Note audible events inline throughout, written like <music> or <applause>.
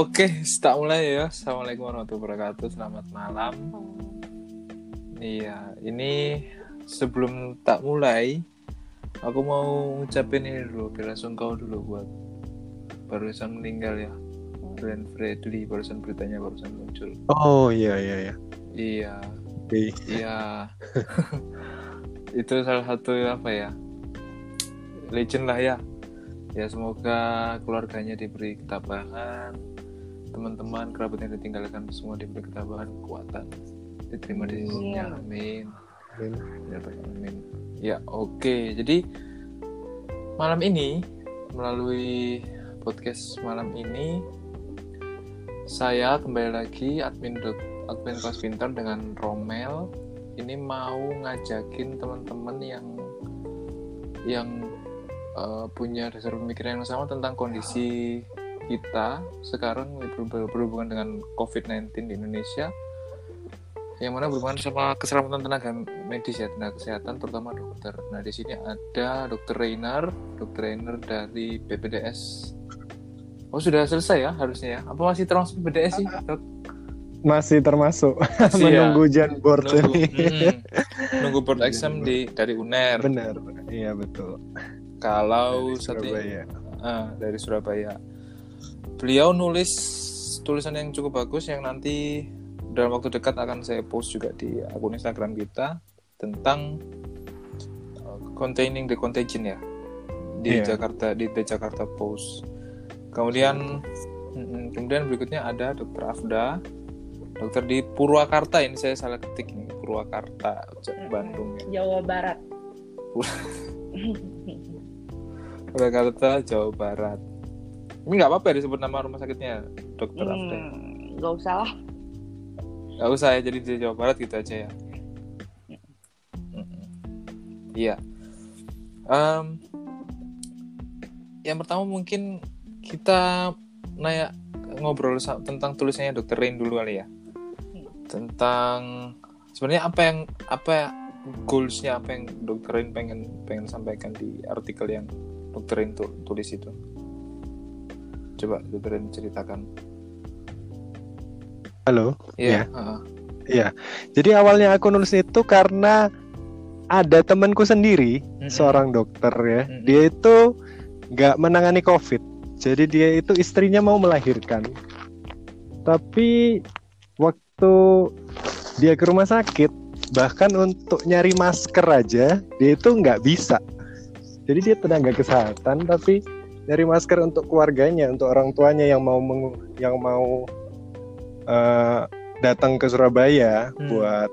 Oke, start mulai ya. Assalamualaikum warahmatullahi wabarakatuh. Selamat malam. Iya, ini sebelum tak mulai, aku mau ngucapin ini dulu, bela sungkawa dulu buat barusan meninggal ya. Glenn Fredly barusan beritanya barusan muncul. Oh iya iya iya. Iya, iya. <laughs> Itu salah satu apa ya? Legend lah ya. Ya semoga keluarganya diberi ketabahan, teman-teman kerabat yang ditinggalkan semua diberi ketabahan, kekuatan, diterima di sisinya. Amin. Amin. Ya, amin. Ya, oke. Jadi malam ini melalui podcast malam ini saya kembali lagi admin admin kelas pintar dengan Romel ini mau ngajakin teman-teman yang yang eh, punya dasar pemikiran yang sama tentang kondisi kita sekarang ber- ber- berhubungan dengan COVID-19 di Indonesia yang mana berhubungan sama keselamatan tenaga medis ya tenaga kesehatan terutama dokter. Nah di sini ada Dokter Reiner, Dokter Reiner dari BPDS. Oh sudah selesai ya harusnya ya? Apa masih termasuk BPDS sih? Dok? Masih termasuk Masih <laughs> ya? menunggu jan board Nunggu, ini. mm, nunggu board exam di dari UNER. Benar, benar. Iya betul. Kalau Dari Surabaya. ah, dari Surabaya. Beliau nulis tulisan yang cukup bagus yang nanti dalam waktu dekat akan saya post juga di akun Instagram kita tentang uh, containing the contagion ya di Iya. Jakarta di The Jakarta Post. Kemudian mm, kemudian berikutnya ada Dokter Afda, dokter di Purwakarta ini saya salah ketik ini Purwakarta Bandung ya. Jawa Barat. <laughs> Purwakarta Jawa Barat. Ini nggak apa-apa ya disebut nama rumah sakitnya Dokter. Hmm, gak usah lah. Gak usah ya, jadi di Jawa Barat gitu aja ya. Iya. Em, yang pertama mungkin kita nanya ngobrol tentang tulisannya Dokter Rain dulu kali ya. Tentang sebenarnya apa yang apa goalsnya apa yang Dokter Rain pengen pengen sampaikan di artikel yang Dokter Rain tu- tulis itu. Coba Rain ceritakan. Halo. Iya. Iya. heeh. Iya. Jadi awalnya aku nulis itu karena ada temanku sendiri, Mm-mm. seorang dokter ya. Mm-mm. Dia itu nggak menangani COVID. Jadi dia itu istrinya mau melahirkan. Tapi waktu dia ke rumah sakit, bahkan untuk nyari masker aja, dia itu nggak bisa. Jadi dia tenaga kesehatan, tapi nyari masker untuk keluarganya, untuk orang tuanya yang mau mengu- yang mau eh, datang ke Surabaya Hmm. buat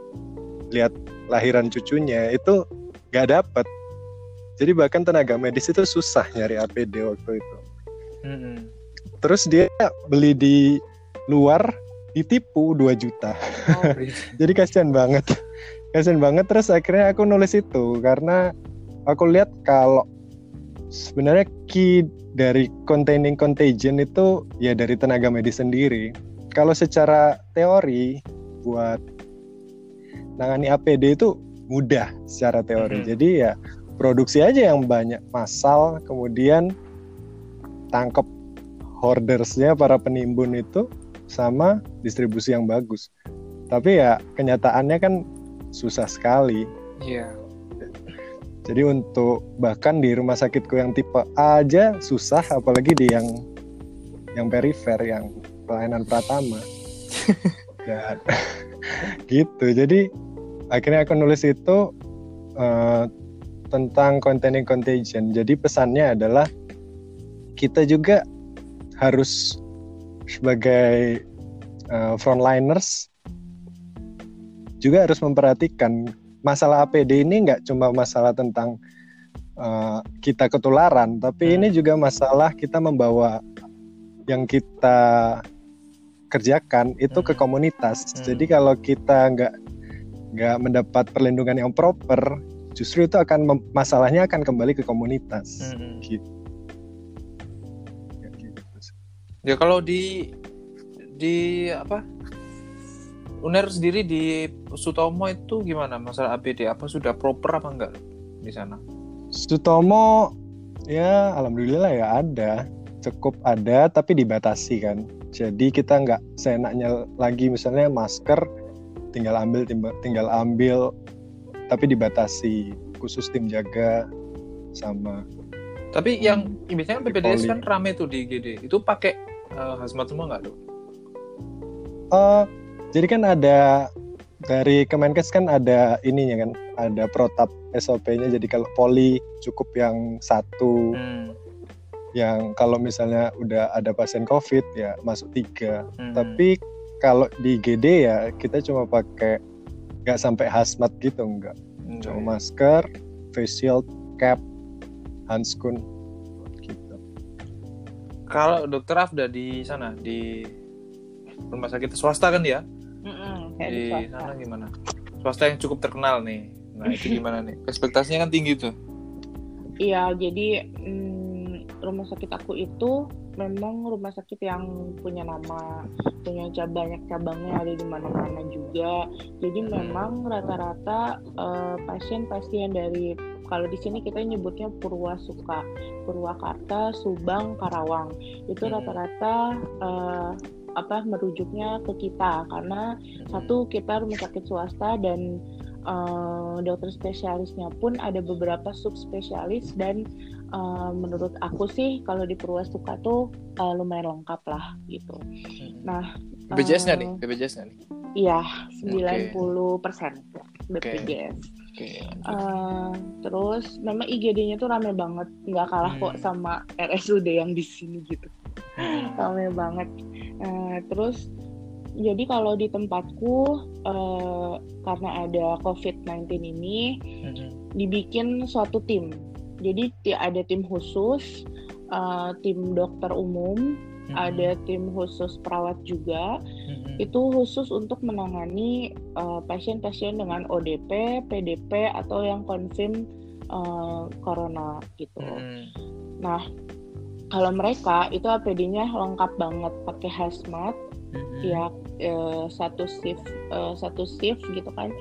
lihat lahiran cucunya itu nggak dapet. Jadi bahkan tenaga medis itu susah nyari APD waktu itu. Mm-mm. Terus dia beli di luar ditipu 2 juta. Oh, <laughs> Jadi kasihan banget. Kasihan banget terus akhirnya aku nulis itu karena aku lihat kalau sebenarnya key dari containing contagion itu ya dari tenaga medis sendiri. Kalau secara teori buat nangani APD itu mudah secara teori. Mhm. Jadi ya produksi aja yang banyak massal kemudian tangkep hordersnya para penimbun itu sama distribusi yang bagus. Tapi ya kenyataannya kan susah sekali. Iya. Jadi untuk bahkan di rumah sakitku yang tipe A aja susah, apalagi di yang yang perifer, yang pelayanan pratama. Dan <laughs> gitu. Jadi akhirnya aku nulis itu eh, tentang containing contagion. Jadi pesannya adalah kita juga harus sebagai eh, frontliners juga harus memperhatikan masalah APD ini nggak cuma masalah tentang uh, kita ketularan, tapi Hmm. ini juga masalah kita membawa yang kita kerjakan itu ke Hmm. komunitas. Hmm. Jadi kalau kita nggak nggak mendapat perlindungan yang proper, justru itu akan mem- masalahnya akan kembali ke komunitas. Mm-mm. Gitu. Ya, gitu. Ya kalau di di apa UNER sendiri di Sutomo itu gimana masalah APD? Apa sudah proper apa enggak di sana? Sutomo ya alhamdulillah ya ada cukup ada tapi dibatasi kan. Jadi kita nggak seenaknya lagi misalnya masker tinggal ambil tinggal ambil tapi dibatasi khusus tim jaga sama tapi yang biasanya PPDS kan rame tuh di GD itu pakai uh, hazmat semua nggak tuh? Uh, jadi kan ada dari Kemenkes kan ada ininya kan ada protap SOP-nya jadi kalau poli cukup yang satu hmm. yang kalau misalnya udah ada pasien COVID ya masuk tiga hmm. tapi kalau di GD ya kita cuma pakai nggak sampai hazmat gitu enggak hmm, cuma ya. masker face shield cap hanskun gitu kalau dokter Afda di sana di rumah sakit swasta kan ya mm-hmm, di swasta. sana gimana swasta yang cukup terkenal nih nah itu gimana nih <laughs> ekspektasinya kan tinggi tuh iya jadi mm, rumah sakit aku itu memang rumah sakit yang punya nama, punya banyak cabangnya ada di mana-mana juga. Jadi memang rata-rata uh, pasien-pasien dari kalau di sini kita nyebutnya Purwasuka, Purwakarta, Subang, Karawang. Itu hmm. rata-rata uh, apa merujuknya ke kita karena hmm. satu kita rumah sakit swasta dan uh, dokter spesialisnya pun ada beberapa subspesialis dan uh, menurut aku sih kalau di Purwastuka tuh uh, lumayan lengkap lah gitu. Hmm. Nah, BPJS-nya uh, nih, BPJS-nya nih. Iya, 90 persen BPJS. Okay. Uh, terus memang IGD-nya tuh rame banget, nggak kalah hmm. kok sama RSUD yang di sini gitu. Hmm. Rame banget. Uh, terus jadi kalau di tempatku uh, karena ada COVID-19 ini hmm. dibikin suatu tim. Jadi ada tim khusus, uh, tim dokter umum, hmm. ada tim khusus perawat juga. Hmm. Itu khusus untuk menangani uh, pasien-pasien dengan ODP, PDP atau yang konfirm uh, corona gitu. Hmm. Nah, kalau mereka itu APD-nya lengkap banget. Pakai hazmat mm-hmm. ya eh, satu shift eh, satu shift gitu kan.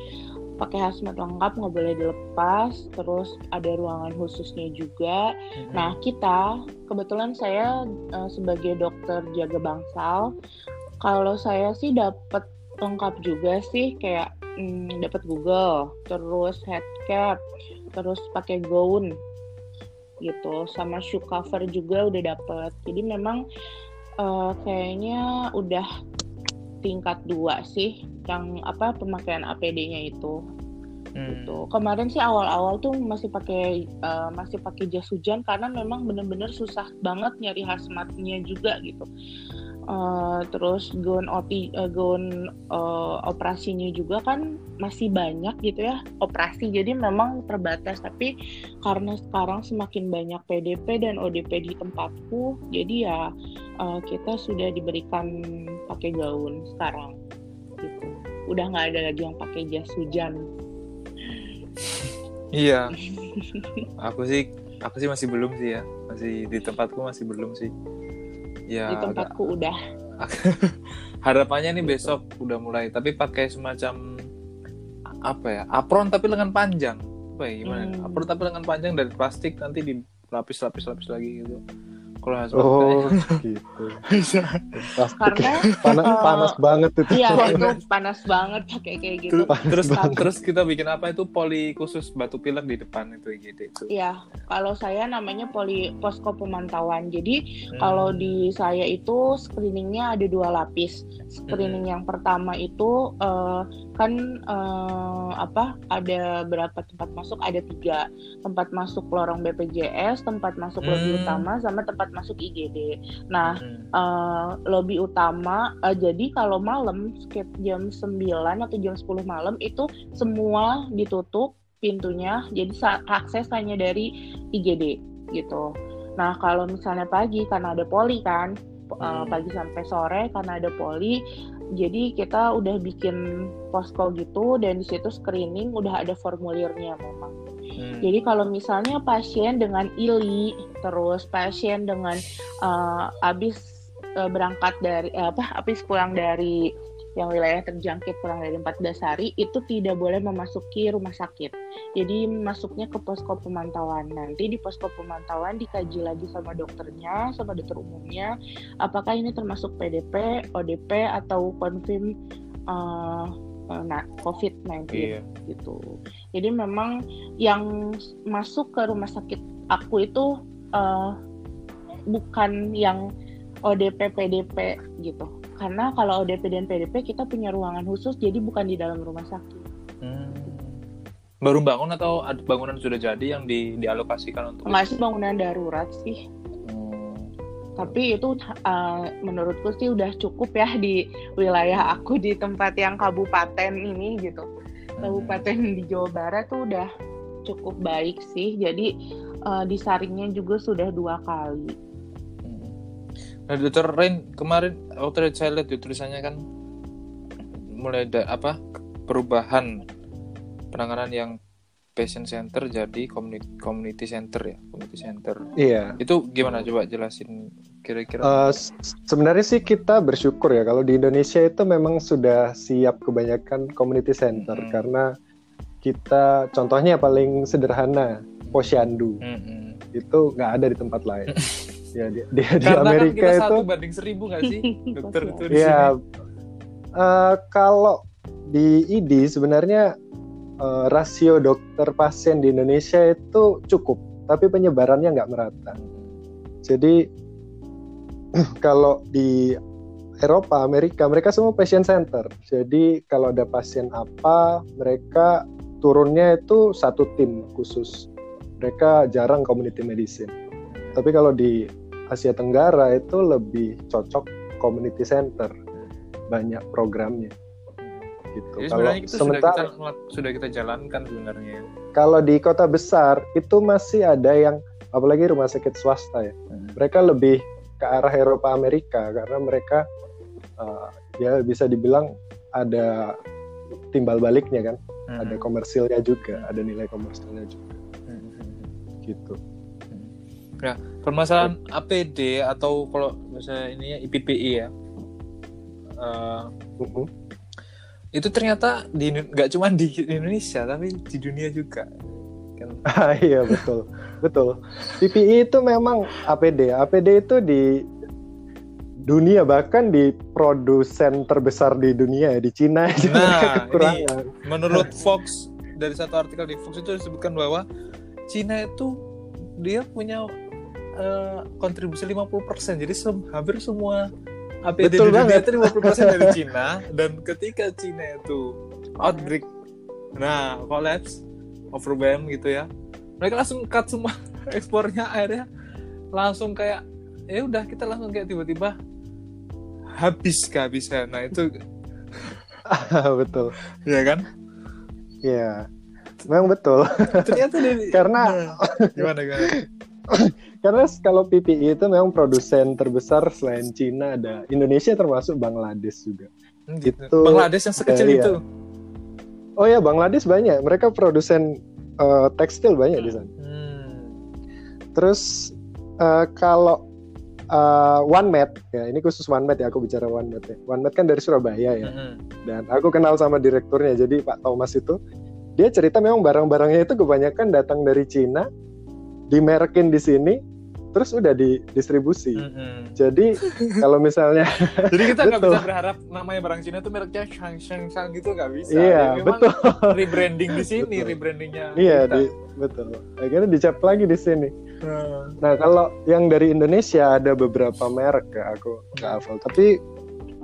Pakai hazmat lengkap nggak boleh dilepas. Terus ada ruangan khususnya juga. Mm-hmm. nah kita kebetulan saya eh, sebagai dokter jaga bangsal kalau saya sih dapat lengkap juga sih kayak hmm, dapat Google terus headcap terus pakai gaun gitu. Sama shoe cover juga udah dapet. Jadi memang uh, kayaknya udah tingkat dua sih yang apa pemakaian APD-nya itu. Hmm. gitu. Kemarin sih awal-awal tuh masih pakai uh, masih pakai jas hujan karena memang bener-bener susah banget nyari hazmatnya juga gitu uh, terus gaun OT uh, gaun uh, operasinya juga kan masih banyak gitu ya operasi. Jadi memang terbatas. Tapi karena sekarang semakin banyak PDP dan ODP di tempatku jadi ya uh, kita sudah diberikan pakai gaun sekarang gitu. Udah nggak ada lagi yang pakai jas hujan. Iya. <laughs> Aku sih aku sih masih belum sih ya. Masih di tempatku masih belum sih ya di tempatku udah, udah. <laughs> harapannya nih besok udah mulai tapi pakai semacam apa ya apron tapi lengan panjang apa ya gimana hmm. apron tapi lengan panjang dari plastik nanti dilapis lapis lapis lagi gitu kalau oh gitu. Bisa. Karena panas uh, panas banget itu. iya itu panas. banget pakai kayak gitu. Terus banget. terus kita bikin apa itu? Poli khusus batu pilek di depan itu gitu. Itu iya kalau saya namanya poli posko pemantauan. Jadi hmm. kalau di saya itu screeningnya ada dua lapis. Screening hmm. yang pertama itu uh, kan uh, apa ada berapa tempat masuk? Ada tiga. Tempat masuk lorong BPJS tempat masuk hmm. lobby utama sama tempat masuk IGD nah hmm. uh, lobby utama uh, jadi kalau malam sekitar jam 9 atau jam 10 malam itu semua ditutup pintunya. Jadi akses hanya dari IGD gitu. Nah kalau misalnya pagi karena ada poli kan uh, pagi sampai sore karena ada poli jadi kita udah bikin posko gitu dan di situ screening udah ada formulirnya memang. Hmm. Jadi kalau misalnya pasien dengan ili terus pasien dengan uh, habis uh, berangkat dari uh, apa habis pulang dari yang wilayah terjangkit kurang dari 14 hari itu tidak boleh memasuki rumah sakit. Jadi masuknya ke posko pemantauan. Nanti di posko pemantauan dikaji lagi sama dokternya, sama dokter umumnya, apakah ini termasuk PDP, ODP atau konfirm uh, nah COVID-19 iya. gitu. Jadi memang yang masuk ke rumah sakit aku itu uh, bukan yang ODP PDP gitu karena kalau ODP dan PDP kita punya ruangan khusus jadi bukan di dalam rumah sakit hmm. baru bangun atau bangunan sudah jadi yang di dialokasikan untuk masih bangunan darurat sih hmm. tapi itu uh, menurutku sih udah cukup ya di wilayah aku di tempat yang kabupaten ini gitu hmm. kabupaten di Jawa Barat tuh udah cukup baik sih jadi uh, disaringnya juga sudah dua kali Nah, dokter Rain kemarin waktu saya lihat di tulisannya kan mulai ada apa perubahan penanganan yang patient center jadi community community center ya community center. Iya. Itu gimana coba jelasin kira-kira? Uh, sebenarnya sih kita bersyukur ya kalau di Indonesia itu memang sudah siap kebanyakan community center hmm. karena kita contohnya paling sederhana posyandu hmm. itu nggak ada di tempat lain. <laughs> ya di, di, di kan Amerika kan kita itu satu banding seribu nggak sih <laughs> dokter itu di ya uh, kalau di ID sebenarnya uh, rasio dokter pasien di Indonesia itu cukup tapi penyebarannya nggak merata jadi <clears throat> kalau di Eropa, Amerika, mereka semua patient center. Jadi kalau ada pasien apa, mereka turunnya itu satu tim khusus. Mereka jarang community medicine. Tapi kalau di Asia Tenggara itu lebih cocok community center banyak programnya gitu. Jadi kalau itu sementara sudah kita, sudah kita jalankan sebenarnya. Ya. Kalau di kota besar itu masih ada yang apalagi rumah sakit swasta ya. Hmm. Mereka lebih ke arah Eropa Amerika karena mereka uh, ya bisa dibilang ada timbal baliknya kan. Hmm. Ada komersilnya juga, ada nilai komersilnya juga. Hmm. Gitu. Nah, permasalahan APD atau kalau misalnya ini ya IPPI ya, uh, uh-huh. itu ternyata di nggak cuma di Indonesia tapi di dunia juga. Kan? <laughs> iya betul, betul. PPI itu memang APD. APD itu di dunia bahkan di produsen terbesar di dunia ya di Cina <laughs> nah, kekurangan. Ini, menurut <laughs> Fox dari satu artikel di Fox itu disebutkan bahwa Cina itu dia punya uh, kontribusi 50%. Jadi sem hampir semua APD Betul di dunia itu 50% dari <laughs> Cina. Dan ketika Cina itu outbreak nah collapse overwhelm gitu ya mereka langsung cut semua <laughs> ekspornya akhirnya langsung kayak ya udah kita langsung kayak tiba-tiba habis kehabisan. Nah itu <laughs> betul. Ya kan? Ya memang betul. Ternyata dari karena nah, gimana gimana karena kalau PPI itu memang produsen terbesar selain Cina ada Indonesia termasuk Bangladesh juga. Hmm, gitu. Itu Bangladesh yang sekecil eh, itu. Ya. Oh ya Bangladesh banyak. Mereka produsen uh, tekstil banyak di sana. Hmm. Terus uh, kalau uh, OneMed ya ini khusus OneMed ya aku bicara OneMed ya. OneMed kan dari Surabaya ya. Hmm. Dan aku kenal sama direkturnya. Jadi Pak Thomas itu dia cerita memang barang-barangnya itu kebanyakan datang dari Cina dimerkin di sini terus udah didistribusi. Mm-hmm. Jadi kalau misalnya <laughs> Jadi kita nggak bisa berharap namanya barang Cina itu mereknya Shang Shang Shang gitu nggak bisa. Iya, ya, betul. <laughs> Rebranding di sini, rebrandingnya. Iya, di, betul. Akhirnya dicap lagi di sini. Hmm. Nah, kalau yang dari Indonesia ada beberapa merek ya, aku nggak hafal. Tapi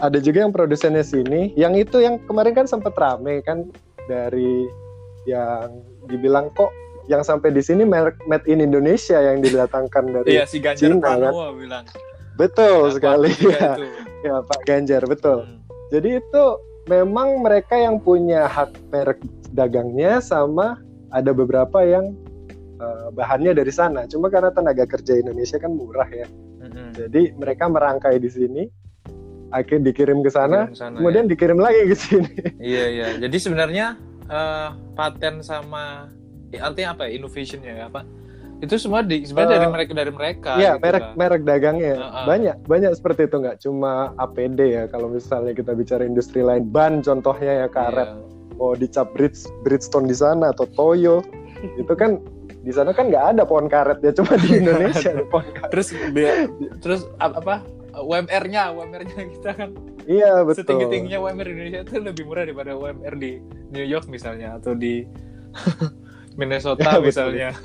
ada juga yang produsennya sini. Yang itu yang kemarin kan sempat rame kan dari yang dibilang kok yang sampai di sini merek made in Indonesia yang didatangkan dari iya, si Ganjar Cina, Pranowo kan? bilang. Betul <laughs> ya, sekali ya. ya Pak Ganjar betul. Hmm. Jadi itu memang mereka yang punya hak merek dagangnya sama ada beberapa yang uh, bahannya dari sana. Cuma karena tenaga kerja Indonesia kan murah ya. Hmm. Jadi mereka merangkai di sini akhirnya dikirim ke sana, sana kemudian ya. dikirim lagi ke sini. Iya iya. Jadi sebenarnya uh, paten sama artinya apa ya innovationnya ya apa itu semua di sebenarnya dari Eh, mereka dari mereka Iya, gitu merek kan. merek dagangnya Heeh. banyak banyak seperti itu nggak cuma APD ya kalau misalnya kita bicara industri lain ban contohnya ya karet Iya. mau dicap Bridge Bridgestone di sana atau Toyo itu kan di sana kan nggak ada pohon karet ya cuma di <laughs> Indonesia ada pohon karet. terus be- <laughs> terus ap- apa UMR-nya UMR-nya kita kan Iya betul. setinggi tingginya UMR di Indonesia itu lebih murah daripada UMR di New York misalnya atau di <laughs> Minnesota <laughs> Ya, betul. misalnya <laughs>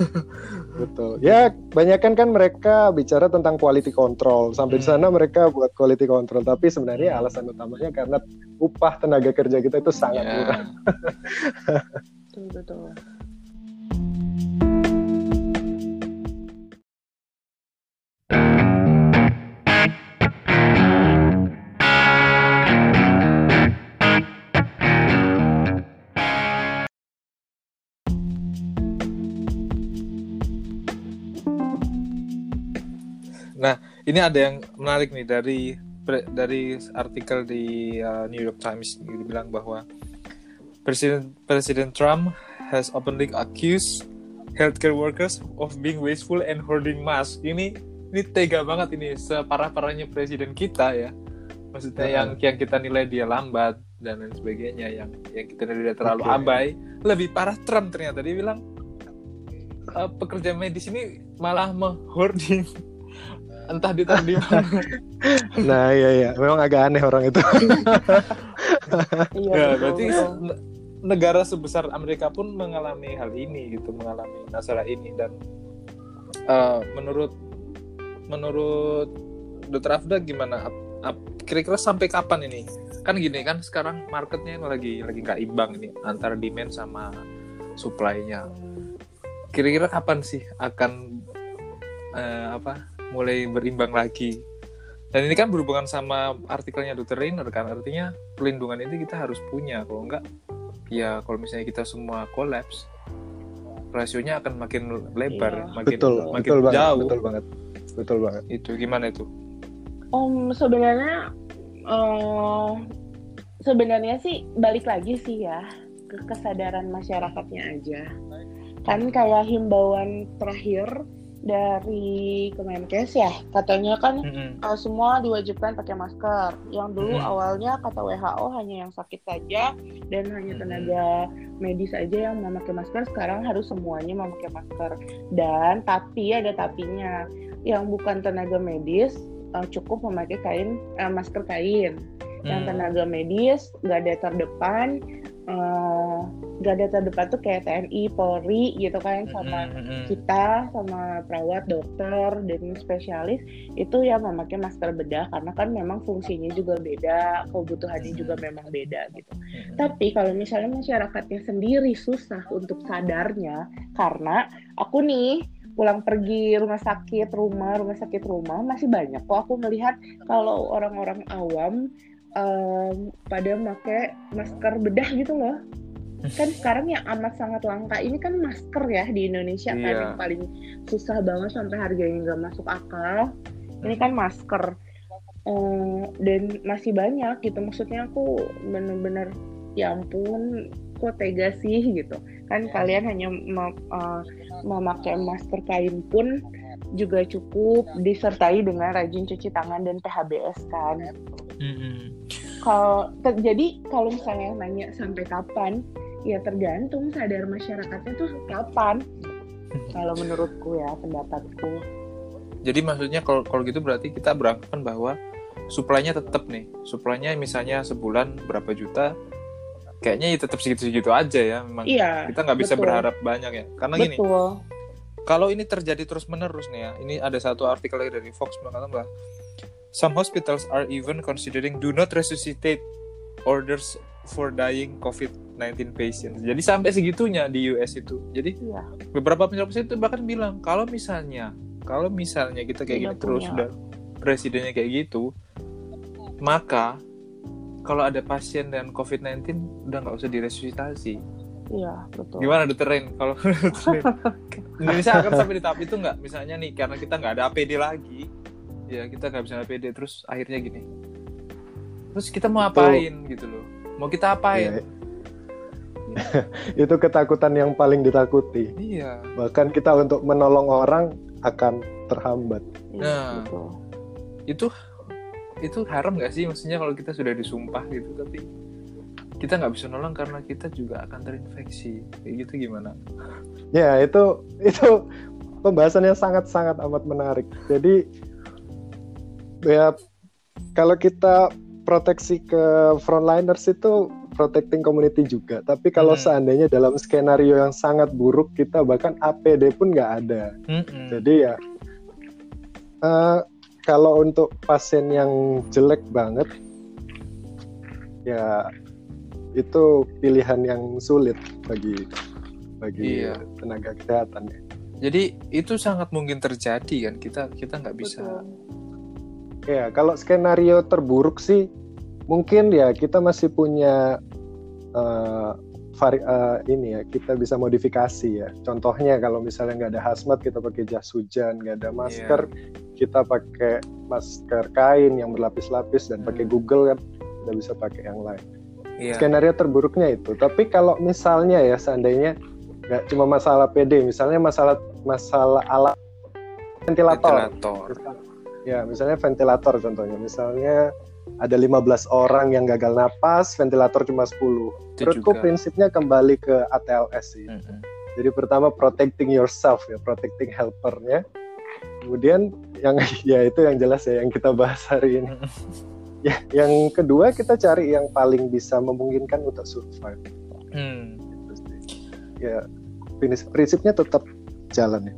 Betul. Ya, kebanyakan kan mereka bicara tentang quality control. Sampai di Hmm. sana mereka buat quality control, tapi sebenarnya alasan utamanya karena upah tenaga kerja kita itu sangat Ya. murah. <laughs> betul betul ini ada yang menarik nih dari dari artikel di uh, New York Times ini bilang bahwa Presiden Presiden Trump has openly accused healthcare workers of being wasteful and hoarding mask. Ini ini tega banget ini separah-parahnya presiden kita ya. Maksudnya yang yang kita nilai dia lambat dan lain sebagainya yang yang kita nilai dia terlalu Oke. abai. Lebih parah Trump ternyata dia bilang "Eh, pekerja medis ini malah menghoarding entah ditaruh di mana. <laughs> Nah, iya iya, memang agak aneh orang itu. iya Ya, berarti betul. negara sebesar Amerika pun mengalami hal ini gitu, mengalami masalah ini dan eh, menurut menurut Dr. Afda gimana? Kira-kira sampai kapan ini? Kan gini kan sekarang marketnya lagi lagi nggak imbang ini antara demand sama supply-nya. Kira-kira kapan sih akan eh, apa mulai berimbang lagi? Dan ini kan berhubungan sama artikelnya Dr. Rainer kan artinya pelindungan itu kita harus punya kalau enggak ya kalau misalnya kita semua collapse rasionya akan makin lebar Iya. makin betul, makin betul banget, jauh betul banget. Betul banget. itu gimana itu Om sebenarnya eh, sebenarnya sih balik lagi sih ya ke kesadaran masyarakatnya aja. Kan kayak himbauan terakhir dari Kemenkes ya, katanya kan Mm-mm. eh, semua diwajibkan pakai masker. Yang dulu Hmm. awalnya kata WHO hanya yang sakit saja dan hanya tenaga medis aja yang memakai masker. Sekarang harus semuanya memakai masker. Dan tapi ada tapinya, yang bukan tenaga medis eh, cukup memakai kain eh, masker kain. Yang Hmm. tenaga medis garda terdepan, eh, garda terdepan tuh kayak TNI, Polri gitu kan sama kita sama perawat, dokter, dan spesialis itu ya memakai masker bedah karena kan memang fungsinya juga beda, kebutuhannya juga memang beda gitu. Tapi kalau misalnya masyarakatnya sendiri susah untuk sadarnya karena aku nih pulang pergi rumah sakit rumah rumah sakit rumah masih banyak kok aku melihat kalau orang-orang awam em, pada pakai masker bedah gitu loh kan sekarang yang amat sangat langka ini kan masker ya di Indonesia kan Iya. yang paling susah banget sampai harganya nggak masuk akal. Ini kan masker. Eh, dan masih banyak gitu. Maksudnya aku bener-bener ya ampun kok tega sih? gitu. Kan kalian hanya mem- eh, memakai masker kain pun juga cukup disertai dengan rajin cuci tangan dan PHBS kan. Mm-mm. kalau ter- jadi kalau misalnya nanya sampai kapan ya tergantung sadar masyarakatnya tuh kapan. <laughs> Kalau menurutku ya pendapatku. Jadi maksudnya kalau kalau gitu berarti kita beranggapan bahwa suplainya tetap nih. Suplainya misalnya sebulan berapa juta kayaknya ya tetap segitu-segitu aja ya. Memang iya kita nggak bisa betul. berharap banyak ya. Karena gini betul. kalau ini terjadi terus menerus nih ya, ini ada satu artikel lagi dari Fox mengatakan bahwa some hospitals are even considering do not resuscitate orders for dying COVID-19 patients. Jadi sampai segitunya di US itu. Jadi iya beberapa penyebab itu bahkan bilang kalau misalnya kalau misalnya kita kayak Tidak gini terus punya. udah presidennya kayak gitu, maka kalau ada pasien dengan COVID-19 udah nggak usah diresusitasi. iya betul Gimana dokter Ren? Kalau <laughs> <laughs> Indonesia akan sampai di tahap itu nggak? Misalnya nih karena kita nggak ada APD lagi, ya kita nggak bisa APD terus akhirnya gini. Terus kita mau apain gitu loh? Mau kita apain? Iya. <laughs> itu ketakutan yang paling ditakuti. Iya. Bahkan kita untuk menolong orang akan terhambat. Nah. betul. Itu itu haram nggak sih maksudnya kalau kita sudah disumpah gitu tapi kita nggak bisa nolong karena kita juga akan terinfeksi kayak gitu gimana? Ya itu itu pembahasannya sangat-sangat amat menarik. Jadi ya kalau kita proteksi ke frontliners itu protecting community juga. Tapi kalau Hmm. seandainya dalam skenario yang sangat buruk kita bahkan APD pun nggak ada. Mm-mm. Jadi ya eh, kalau untuk pasien yang jelek banget ya itu pilihan yang sulit bagi bagi Iya. tenaga kesehatan ya. Jadi itu sangat mungkin terjadi kan kita kita nggak bisa. Betul. Ya, kalau skenario terburuk sih mungkin ya kita masih punya eh, vari, eh, ini ya kita bisa modifikasi ya. Contohnya kalau misalnya nggak ada hazmat kita pakai jas hujan, nggak ada masker kita pakai masker kain yang berlapis-lapis dan pakai Hmm. Google kan kita bisa pakai yang lain. Iya. Skenario terburuknya itu. Tapi kalau misalnya ya seandainya nggak cuma masalah PD, misalnya masalah masalah alat ventilator. Ventilator. Ya, misalnya ventilator contohnya. Misalnya ada 15 orang yang gagal napas, ventilator cuma 10. Itu Menurutku prinsipnya kembali ke ATLS sih. Mm-mm. Jadi pertama protecting yourself ya, protecting helpernya. Kemudian yang <laughs> ya itu yang jelas ya yang kita bahas hari ini. Ya, yang kedua kita cari yang paling bisa memungkinkan untuk survive. Hmm. Gitu sih. Ya prinsip- prinsipnya tetap jalan ya.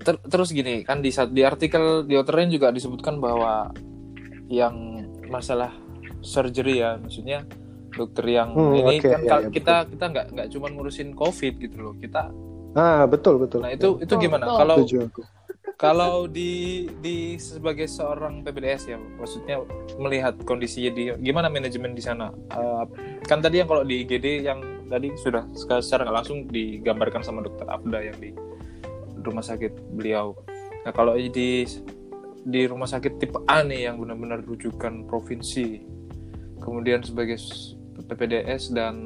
Ter- terus gini kan di saat di artikel di Outerrain juga disebutkan bahwa yang masalah surgery ya maksudnya dokter yang Hmm, ini oke, kan ya, kal- ya, kita kita nggak nggak cuma ngurusin covid gitu loh kita Ah betul betul. nah itu itu Betul, gimana? Betul. kalau kalau di di sebagai seorang PPDS ya maksudnya melihat kondisinya di gimana manajemen di sana? Eh, kan tadi yang kalau di IGD yang tadi sudah secara langsung digambarkan sama dokter Afda yang di rumah sakit beliau nah kalau di di rumah sakit tipe A nih yang benar-benar rujukan provinsi kemudian sebagai PPDS dan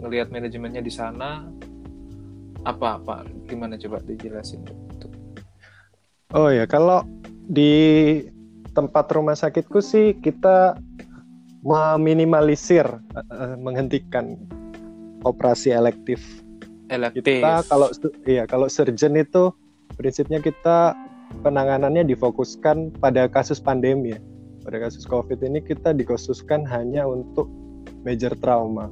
ngelihat manajemennya di sana apa apa gimana coba dijelasin? Oh ya, kalau di tempat rumah sakitku sih kita meminimalisir eh, menghentikan operasi elektif. Elektif Kita kalau iya kalau surgeon itu prinsipnya kita penanganannya difokuskan pada kasus pandemi ya. Pada kasus COVID ini kita dikhususkan hanya untuk major trauma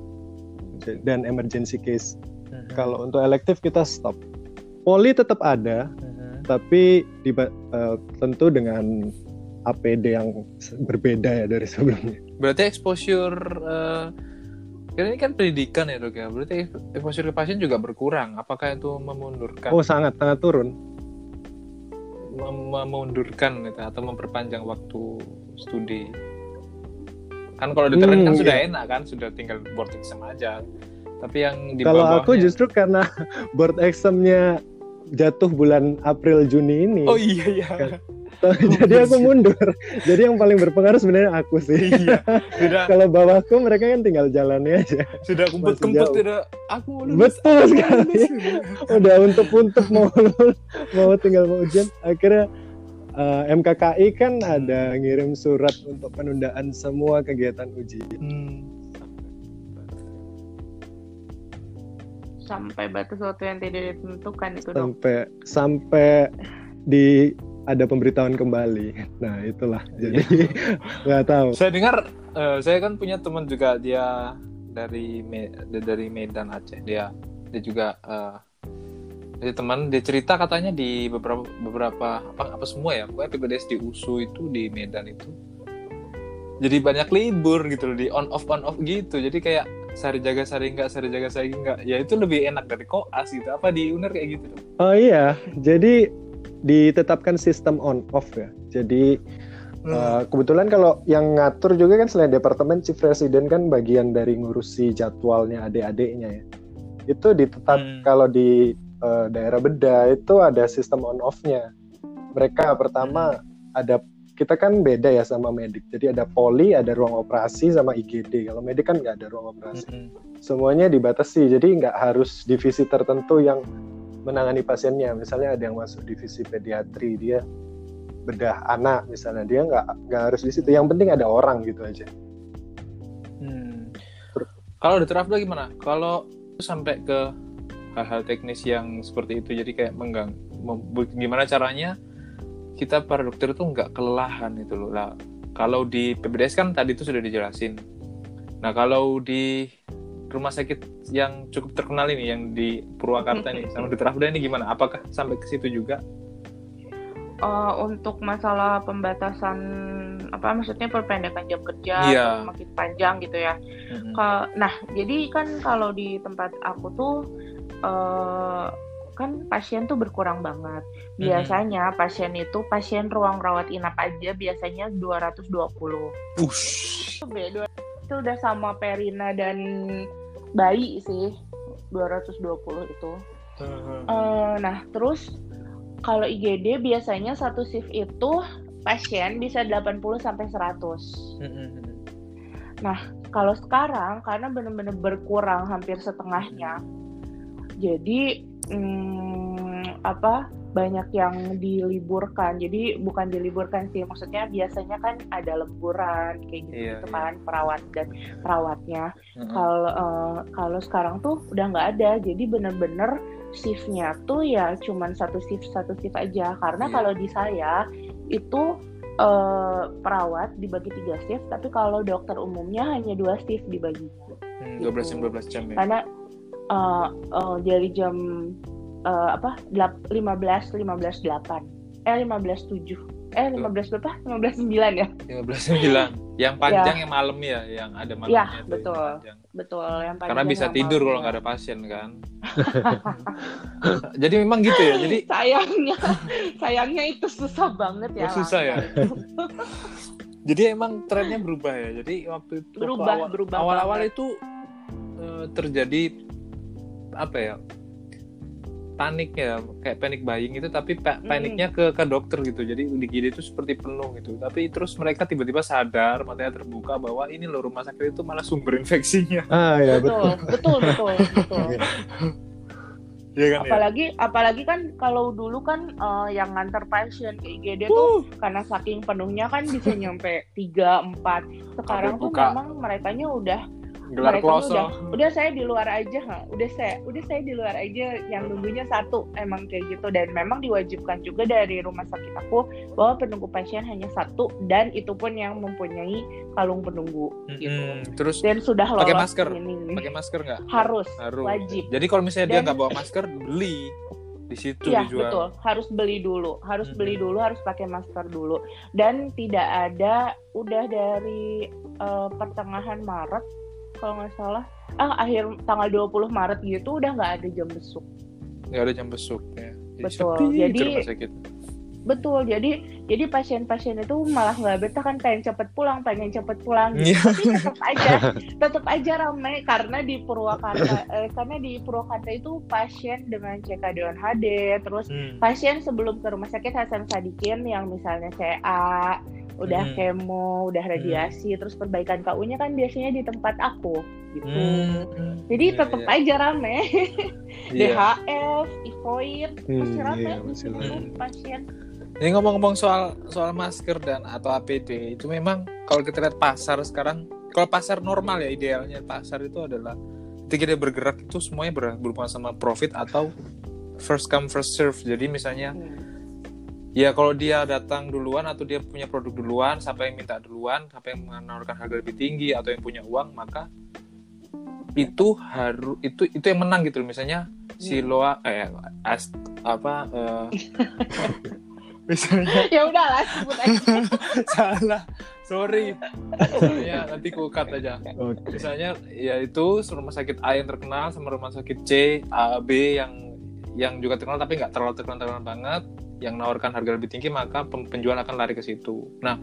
dan emergency case. Mhm. Kalau untuk elektif kita stop. Poli tetap ada, Mhm. tapi diba- eh, tentu dengan APD yang berbeda ya dari <laughs> sebelumnya. Berarti exposure eh, kan ini kan pendidikan ya dok ya. Berarti exposure ke pasien juga berkurang. Apakah itu memundurkan Oh sangat sangat turun. mem- memundurkan gitu, atau memperpanjang waktu studi? Kan kalau di Hmm, kan sudah iya. enak kan, sudah tinggal board exam aja. Tapi yang di Kalau bawahnya- aku justru karena <laughs> board examnya jatuh bulan April Juni ini, Oh iya iya. <laughs> jadi aku mundur. Jadi yang paling berpengaruh sebenarnya aku sih. iya. <laughs> Sudah Kalau bawahku mereka kan tinggal jalannya aja. sudah kumpul-kumpul jauh. tidak aku mau lulus. Betul aku sekali. lulus. <laughs> Udah untuk-untuk mau mau tinggal mau ujian. Akhirnya eh, MKKI kan ada ngirim surat untuk penundaan semua kegiatan ujian. Hmm. Sampai batas waktu yang tidak ditentukan itu sampai sampai di ada pemberitahuan kembali. <laughs> Nah itulah jadi <laughs> nggak tahu. Saya dengar, eh, saya kan punya teman juga dia dari Me- dari Medan Aceh. Dia dia juga eh, dia teman dia cerita katanya di beberapa beberapa apa apa semua ya, pokoknya PPDS di USU itu di Medan itu jadi banyak libur gitu loh di on off on off gitu. Jadi kayak sehari jaga sehari enggak, sehari jaga sehari enggak. Ya itu lebih enak dari koas gitu. Apa di UNER kayak gitu? Oh iya, jadi ditetapkan sistem on off ya. Jadi Hmm. eh, kebetulan kalau yang ngatur juga kan selain departemen chief resident kan bagian dari ngurusi jadwalnya adik-adiknya ya. Itu ditetap Hmm. kalau di eh, daerah beda itu ada sistem on off-nya. Mereka pertama ada kita kan beda ya sama medik. Jadi ada poli, ada ruang operasi sama IGD. Kalau medik kan nggak ada ruang operasi. Mm-mm. Semuanya dibatasi. Jadi nggak harus divisi tertentu yang menangani pasiennya. Misalnya ada yang masuk divisi pediatri, dia bedah anak misalnya, dia nggak nggak harus di situ. Yang penting ada orang gitu aja. Hmm. Kalau di Trafda gimana? Kalau sampai ke hal-hal teknis yang seperti itu, jadi kayak menggang, gimana caranya kita para dokter itu nggak kelelahan itu loh. Lah, kalau di PPDS kan tadi itu sudah dijelasin. Nah, kalau di rumah sakit yang cukup terkenal ini, yang di Purwakarta ini, sama di Trafda ini gimana? Apakah sampai ke situ juga? Eh, untuk masalah pembatasan apa maksudnya perpendekan jam kerja atau makin panjang gitu ya. Mm-mm. Ka- Nah, jadi kan kalau di tempat aku tuh eh, kan pasien tuh berkurang banget. Biasanya pasien itu pasien ruang rawat inap aja biasanya 220. Ush. Itu udah sama Perina dan bayi sih 220 itu. Eh, nah, terus kalau IGD biasanya satu shift itu pasien bisa 80 sampai 100. Mm-mm. Kalau sekarang karena benar-benar berkurang hampir setengahnya. Jadi hmm, apa banyak yang diliburkan. Jadi bukan diliburkan sih, maksudnya biasanya kan ada lemburan kayak gitu, gitu iya. kan perawat dan perawatnya. Mm-mm. Kalau kalau sekarang tuh udah nggak ada. Jadi bener-bener shiftnya tuh ya cuman satu shift satu shift aja. Karena Iya. kalau di saya itu eh, perawat dibagi tiga shift, tapi kalau dokter umumnya hanya dua shift dibagi. Hmm, 12 jam 12 jam ya. Karena eh, eh, dari jam eh, apa delap- 15 15 8 eh 15 7 eh 15 berapa 15 9 ya 15 9. Yang panjang yang malam ya, yang ada malamnya. Ya, tuh, yang betul. panjang. betul yang Karena panjang bisa yang tidur kalau malamnya. nggak ada pasien kan. <laughs> Jadi memang gitu ya. Jadi sayangnya <laughs> sayangnya itu susah banget ya Oh, susah ya? <laughs> jadi emang trennya berubah ya. Jadi waktu itu waktu Berubah, awal, berubah awal-awal itu eh, terjadi apa ya? Panik ya kayak panic buying itu tapi pa- paniknya ke ke dokter gitu. Jadi di GD itu seperti penuh gitu. Tapi terus mereka tiba-tiba sadar matanya terbuka bahwa ini loh rumah sakit itu malah sumber infeksinya. <laughs> Ah ya betul. betul betul betul <laughs> betul. Ya kan ya apalagi apalagi kan kalau dulu kan eh, yang nganter pasien ke IGD tuh karena saking penuhnya kan bisa nyampe 3 4 sekarang tuh buka. memang mereka udah gelar mereka kloso udah udah saya di luar aja ha. udah saya udah saya di luar aja yang nunggunya satu emang kayak gitu. Dan memang diwajibkan juga dari rumah sakit aku bahwa penunggu pasien hanya satu dan itu pun yang mempunyai kalung penunggu gitu. Mm-mm. terus dan sudah lolos Pakai masker? pakai masker nggak? Harus harus. wajib. Jadi kalau misalnya dia Dan- nggak bawa masker beli. Di situ Iya dijual. betul, harus beli dulu, harus Mhm. beli dulu, harus pakai masker dulu. Dan tidak ada, udah dari eh, pertengahan Maret kalau nggak salah, ah akhir tanggal 20 Maret gitu udah nggak ada jam besuk. nggak ada jam besuk ya jadi Betul. sepi Jadi- Betul, jadi jadi pasien-pasien itu malah nggak betah kan pengen cepet pulang, pengen cepet pulang. Gitu. Iya. Tapi tetap aja, <laughs> tetap aja ramai karena di Purwakarta, eh, karena di Purwakarta itu pasien dengan CKD HD, terus Hmm. pasien sebelum ke rumah sakit Hasan Sadikin yang misalnya CA, udah Hmm. kemo, udah radiasi, terus perbaikan KU-nya kan biasanya di tempat aku gitu. Hmm. Jadi Iya, tetap iya. aja rame. <laughs> Iya. DHF, Ivoid, Hmm, masih rame masih tuh pasien. Ini ngomong-ngomong soal soal masker dan atau APD itu memang kalau kita lihat pasar sekarang, kalau pasar normal ya idealnya pasar itu adalah ketika dia bergerak itu semuanya ber- berhubungan sama profit atau first come first serve. Jadi misalnya ya kalau dia datang duluan atau dia punya produk duluan, siapa yang minta duluan, siapa yang menawarkan harga lebih tinggi atau yang punya uang maka itu harus itu itu yang menang gitu misalnya si Loa eh as, apa <laughs> eh, misalnya ya udahlah sebut aja. <laughs> salah sorry misalnya nanti ku cut aja Oke. misalnya ya itu rumah sakit A yang terkenal sama rumah sakit C A B yang yang juga terkenal tapi nggak terlalu terkenal terkenal banget yang menawarkan harga lebih tinggi maka penjual akan lari ke situ. Nah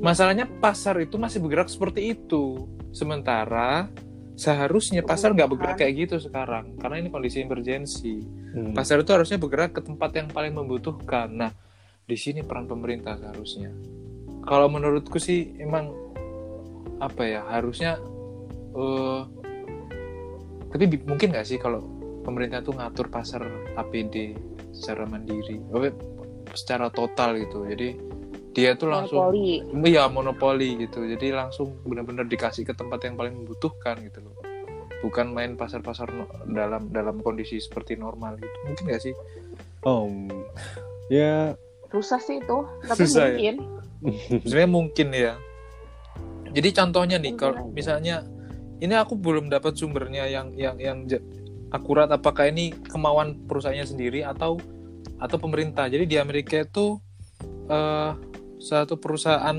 masalahnya pasar itu masih bergerak seperti itu. Sementara seharusnya pasar nggak bergerak kayak gitu sekarang karena ini kondisi emergensi. Hmm. pasar itu harusnya bergerak ke tempat yang paling membutuhkan. Nah di sini peran pemerintah seharusnya. Kalau menurutku sih emang apa ya harusnya eh tapi mungkin nggak sih kalau pemerintah tuh ngatur pasar APD secara mandiri, oh, secara total gitu. Jadi dia tuh langsung Monopoli. Iya monopoli gitu. Jadi langsung benar-benar dikasih ke tempat yang paling membutuhkan gitu loh. Bukan main pasar-pasar no- dalam dalam kondisi seperti normal gitu. Mungkin gak sih? Oh, ya Susah sih itu, tapi Susah ya? mungkin. <laughs> Sebenarnya mungkin ya. Jadi contohnya nih kalau misalnya ini aku belum dapat sumbernya yang yang yang akurat apakah ini kemauan perusahaannya sendiri atau atau pemerintah. Jadi di Amerika itu eh satu perusahaan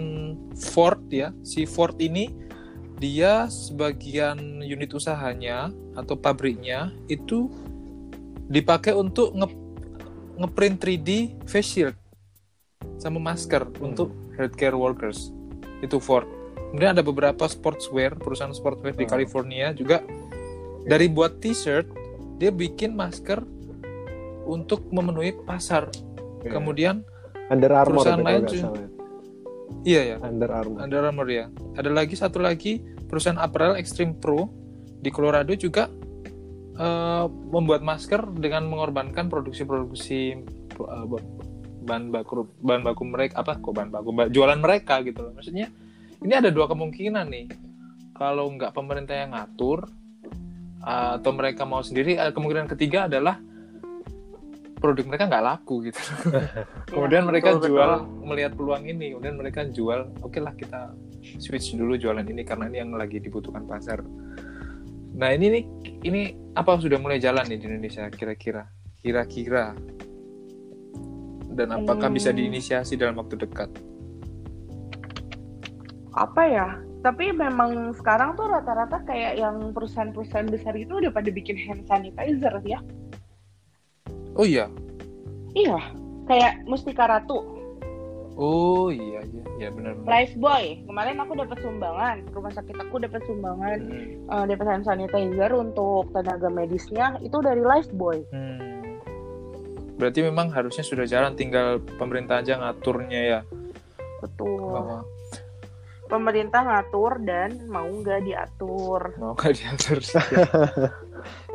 Ford ya, si Ford ini dia sebagian unit usahanya atau pabriknya itu dipakai untuk nge ngeprint 3D face shield sama masker untuk healthcare workers itu Ford. Kemudian ada beberapa sportswear perusahaan sportswear di Oh. California juga dari buat t-shirt dia bikin masker untuk memenuhi pasar. ya. Kemudian Under Armour perusahaan lain juga. salah. iya ya Under Armour. Under Armour ya. Ada lagi satu lagi perusahaan apparel Extreme Pro di Colorado juga eh, membuat masker dengan mengorbankan produksi-produksi eh, bahan baku bahan baku mereka apa kok bahan baku ba- jualan mereka gitu loh. Maksudnya ini ada dua kemungkinan nih. Kalau nggak pemerintah yang ngatur eh, atau mereka mau sendiri, eh, kemungkinan ketiga adalah produk mereka nggak laku gitu. <laughs> kemudian Iya, mereka betul, jual betul. melihat peluang ini kemudian mereka jual oke lah kita switch dulu jualan ini karena ini yang lagi dibutuhkan pasar nah ini nih ini apa sudah mulai jalan nih di Indonesia kira-kira kira-kira dan apakah bisa Hmm. diinisiasi dalam waktu dekat Apa ya? Tapi memang sekarang tuh rata-rata kayak yang perusahaan-perusahaan besar itu udah pada bikin hand sanitizer ya. oh iya Iya, kayak Mustika Ratu, oh iya iya ya benar-benar Lifebuoy. Kemarin aku dapat sumbangan, rumah sakit aku dapat sumbangan Hmm. eh, dapat hand sanitizer untuk tenaga medisnya itu dari Lifebuoy. Hmm. berarti memang harusnya sudah jalan tinggal pemerintah aja ngaturnya ya Betul. bahwa Pemerintah ngatur dan mau nggak diatur. mau nggak diatur <laughs>